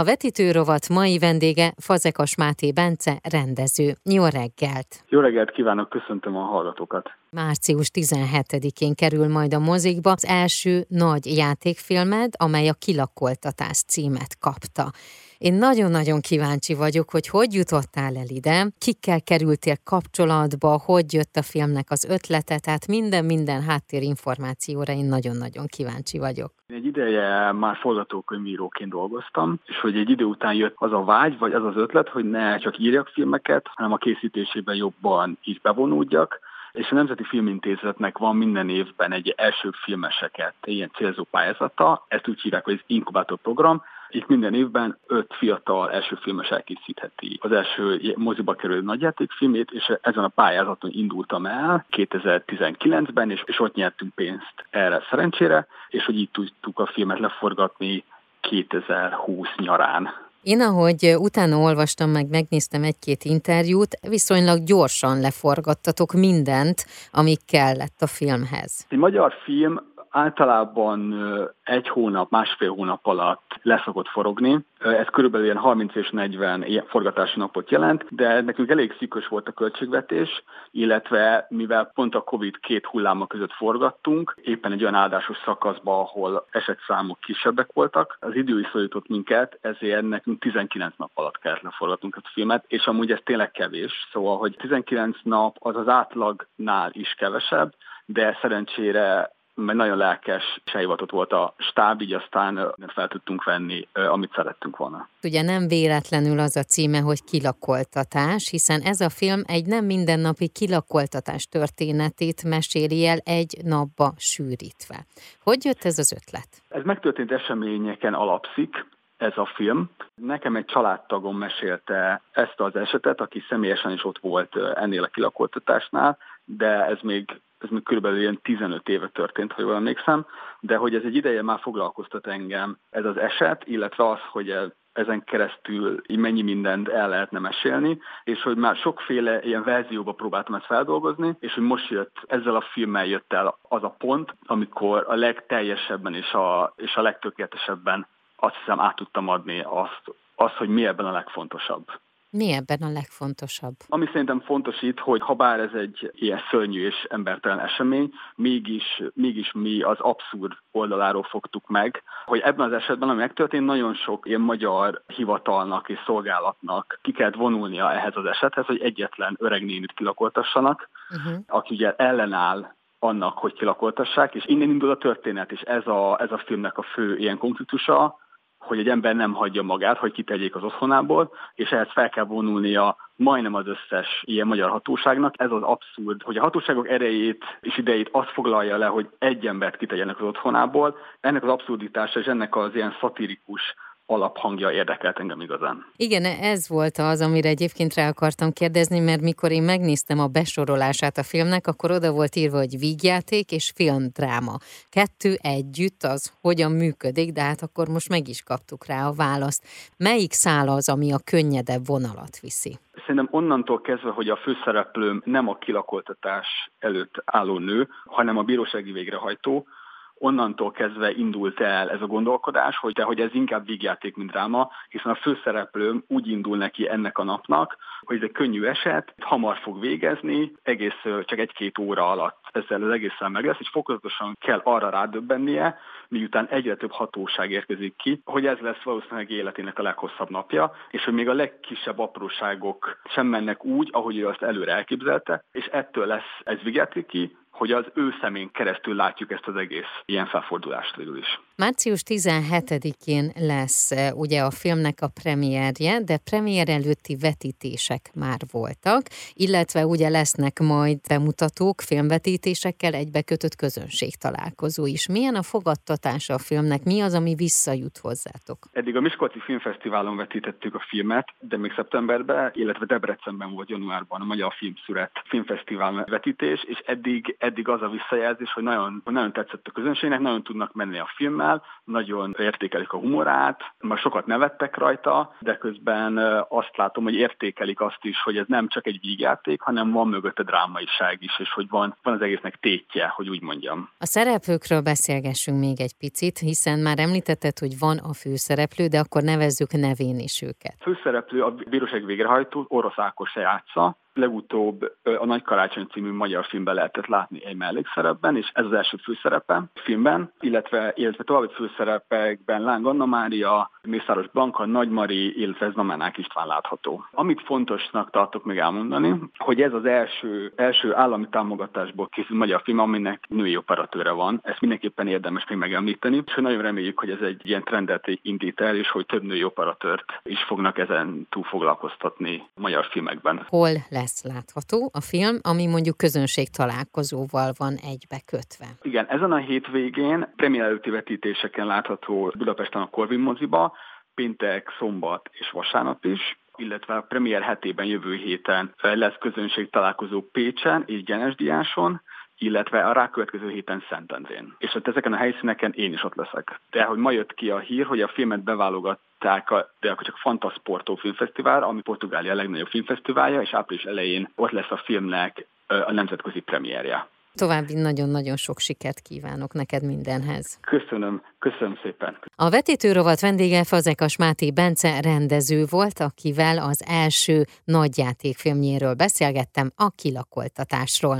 A vetítőrovat mai vendége Fazekas Máté Bence, rendező. Jó reggelt! Jó reggelt kívánok, köszöntöm a hallgatókat! Március 17-én kerül majd a mozikba az első nagy játékfilmed, amely a Kilakoltatás címet kapta. Én nagyon-nagyon kíváncsi vagyok, hogy hogy jutottál el ide, kikkel kerültél kapcsolatba, hogy jött a filmnek az ötlete, tehát minden-minden háttérinformációra én nagyon-nagyon kíváncsi vagyok. Egy ideje már forgatókönyvíróként dolgoztam, és hogy egy idő után jött az a vágy, vagy az az ötlet, hogy ne csak írjak filmeket, hanem a készítésében jobban is bevonódjak, és a Nemzeti Filmintézetnek van minden évben egy első filmeseket, ilyen célzó pályázata, ezt úgy hívják, hogy ez inkubátor program, itt minden évben öt fiatal első filmes elkészítheti. Az első moziba kerülő nagyjátékfilmét, és ezen a pályázaton indultam el 2019-ben, és, és ott nyertünk pénzt erre szerencsére, és hogy így tudtuk a filmet leforgatni 2020 nyarán. Én, ahogy utána olvastam, meg megnéztem egy-két interjút, viszonylag gyorsan leforgattatok mindent, ami kellett a filmhez. Egy magyar film általában egy hónap, másfél hónap alatt leszokott forogni. Ez körülbelül ilyen 30 és 40 forgatási napot jelent, de nekünk elég szűkös volt a költségvetés, illetve mivel pont a Covid két hulláma között forgattunk, éppen egy olyan áldásos szakaszba, ahol esetszámok kisebbek voltak, az idő is szorított minket, ezért nekünk 19 nap alatt kellett leforgatnunk a filmet, és amúgy ez tényleg kevés, szóval, hogy 19 nap az az átlagnál is kevesebb, de szerencsére mert nagyon lelkes és elhivatott volt a stáb, így aztán fel tudtunk venni, amit szerettünk volna. Ugye nem véletlenül az a címe, hogy kilakoltatás, hiszen ez a film egy nem mindennapi kilakoltatás történetét meséli el egy napba sűrítve. Hogy jött ez az ötlet? Ez megtörtént eseményeken alapszik, ez a film. Nekem egy családtagom mesélte ezt az esetet, aki személyesen is ott volt ennél a kilakoltatásnál, de ez még ez még körülbelül ilyen 15 éve történt, ha jól emlékszem, de hogy ez egy ideje már foglalkoztat engem ez az eset, illetve az, hogy ezen keresztül mennyi mindent el lehetne mesélni, és hogy már sokféle ilyen verzióba próbáltam ezt feldolgozni, és hogy most jött, ezzel a filmmel jött el az a pont, amikor a legteljesebben és a, és a legtökéletesebben azt hiszem át tudtam adni azt, azt, hogy mi ebben a legfontosabb. Mi ebben a legfontosabb? Ami szerintem fontos itt, hogy ha bár ez egy ilyen szörnyű és embertelen esemény, mégis, mégis mi az abszurd oldaláról fogtuk meg, hogy ebben az esetben, ami megtörtént, nagyon sok ilyen magyar hivatalnak és szolgálatnak ki kellett vonulnia ehhez az esethez, hogy egyetlen öreg nénit kilakoltassanak, uh-huh. aki ugye ellenáll annak, hogy kilakoltassák, és innen indul a történet, és ez a, ez a filmnek a fő ilyen konfliktusa, hogy egy ember nem hagyja magát, hogy kitegyék az otthonából, és ehhez fel kell vonulnia majdnem az összes ilyen magyar hatóságnak. Ez az abszurd, hogy a hatóságok erejét és idejét azt foglalja le, hogy egy embert kitegyenek az otthonából. Ennek az abszurditása és ennek az ilyen szatirikus alaphangja érdekelt engem igazán. Igen, ez volt az, amire egyébként rá akartam kérdezni, mert mikor én megnéztem a besorolását a filmnek, akkor oda volt írva, hogy vígjáték és filmdráma. Kettő együtt az hogyan működik, de hát akkor most meg is kaptuk rá a választ. Melyik szál az, ami a könnyedebb vonalat viszi? Szerintem onnantól kezdve, hogy a főszereplőm nem a kilakoltatás előtt álló nő, hanem a bírósági végrehajtó, onnantól kezdve indult el ez a gondolkodás, hogy, de, hogy ez inkább vígjáték, mint dráma, hiszen a főszereplőm úgy indul neki ennek a napnak, hogy ez egy könnyű eset, hamar fog végezni, egész csak egy-két óra alatt ezzel az egészen meg lesz, és fokozatosan kell arra rádöbbennie, miután egyre több hatóság érkezik ki, hogy ez lesz valószínűleg életének a leghosszabb napja, és hogy még a legkisebb apróságok sem mennek úgy, ahogy ő azt előre elképzelte, és ettől lesz ez vigyátéki, hogy az ő szemén keresztül látjuk ezt az egész ilyen felfordulást végül is. Március 17-én lesz e, ugye a filmnek a premierje, de premier előtti vetítések már voltak, illetve ugye lesznek majd bemutatók, filmvetítésekkel egybekötött közönség találkozó is. Milyen a fogadtatása a filmnek? Mi az, ami visszajut hozzátok? Eddig a Miskolci Filmfesztiválon vetítettük a filmet, de még szeptemberben, illetve Debrecenben volt januárban a Magyar Filmszüret Filmfesztivál vetítés, és eddig, eddig az a visszajelzés, hogy nagyon, nagyon tetszett a közönségnek, nagyon tudnak menni a filmmel, filmmel, nagyon értékelik a humorát, már sokat nevettek rajta, de közben azt látom, hogy értékelik azt is, hogy ez nem csak egy vígjáték, hanem van mögötte drámaiság is, és hogy van, van az egésznek tétje, hogy úgy mondjam. A szereplőkről beszélgessünk még egy picit, hiszen már említetted, hogy van a főszereplő, de akkor nevezzük nevén is őket. Főszereplő a bíróság végrehajtó, Orosz Ákos játsza, legutóbb a Nagy Karácsony című magyar filmben lehetett látni egy mellékszerepben, és ez az első főszerepe filmben, illetve, illetve további főszerepekben Láng Anna Mária, Mészáros Blanka, Nagy Mari, illetve Znamenák István látható. Amit fontosnak tartok még elmondani, hogy ez az első, első állami támogatásból készült magyar film, aminek női operatőre van. Ezt mindenképpen érdemes még megemlíteni, és nagyon reméljük, hogy ez egy ilyen trendet indít el, és hogy több női operatőrt is fognak ezen túl foglalkoztatni magyar filmekben. Hol lesz lesz látható a film, ami mondjuk közönség találkozóval van egybekötve. Igen, ezen a hétvégén premier előtti vetítéseken látható Budapesten a Corvin moziba, péntek, szombat és vasárnap is, illetve a premier hetében jövő héten lesz közönség találkozó Pécsen és Genesdiáson, illetve a rákövetkező héten Szentendrén. És ott ezeken a helyszíneken én is ott leszek. De hogy ma jött ki a hír, hogy a filmet beválogatták a, de akkor csak Fantasporto filmfesztivál, ami Portugália legnagyobb filmfesztiválja, és április elején ott lesz a filmnek a nemzetközi premierje. További nagyon-nagyon sok sikert kívánok neked mindenhez. Köszönöm, köszönöm szépen. A vetítőrovat vendége Fazekas Máté Bence rendező volt, akivel az első nagyjátékfilmjéről beszélgettem a kilakoltatásról.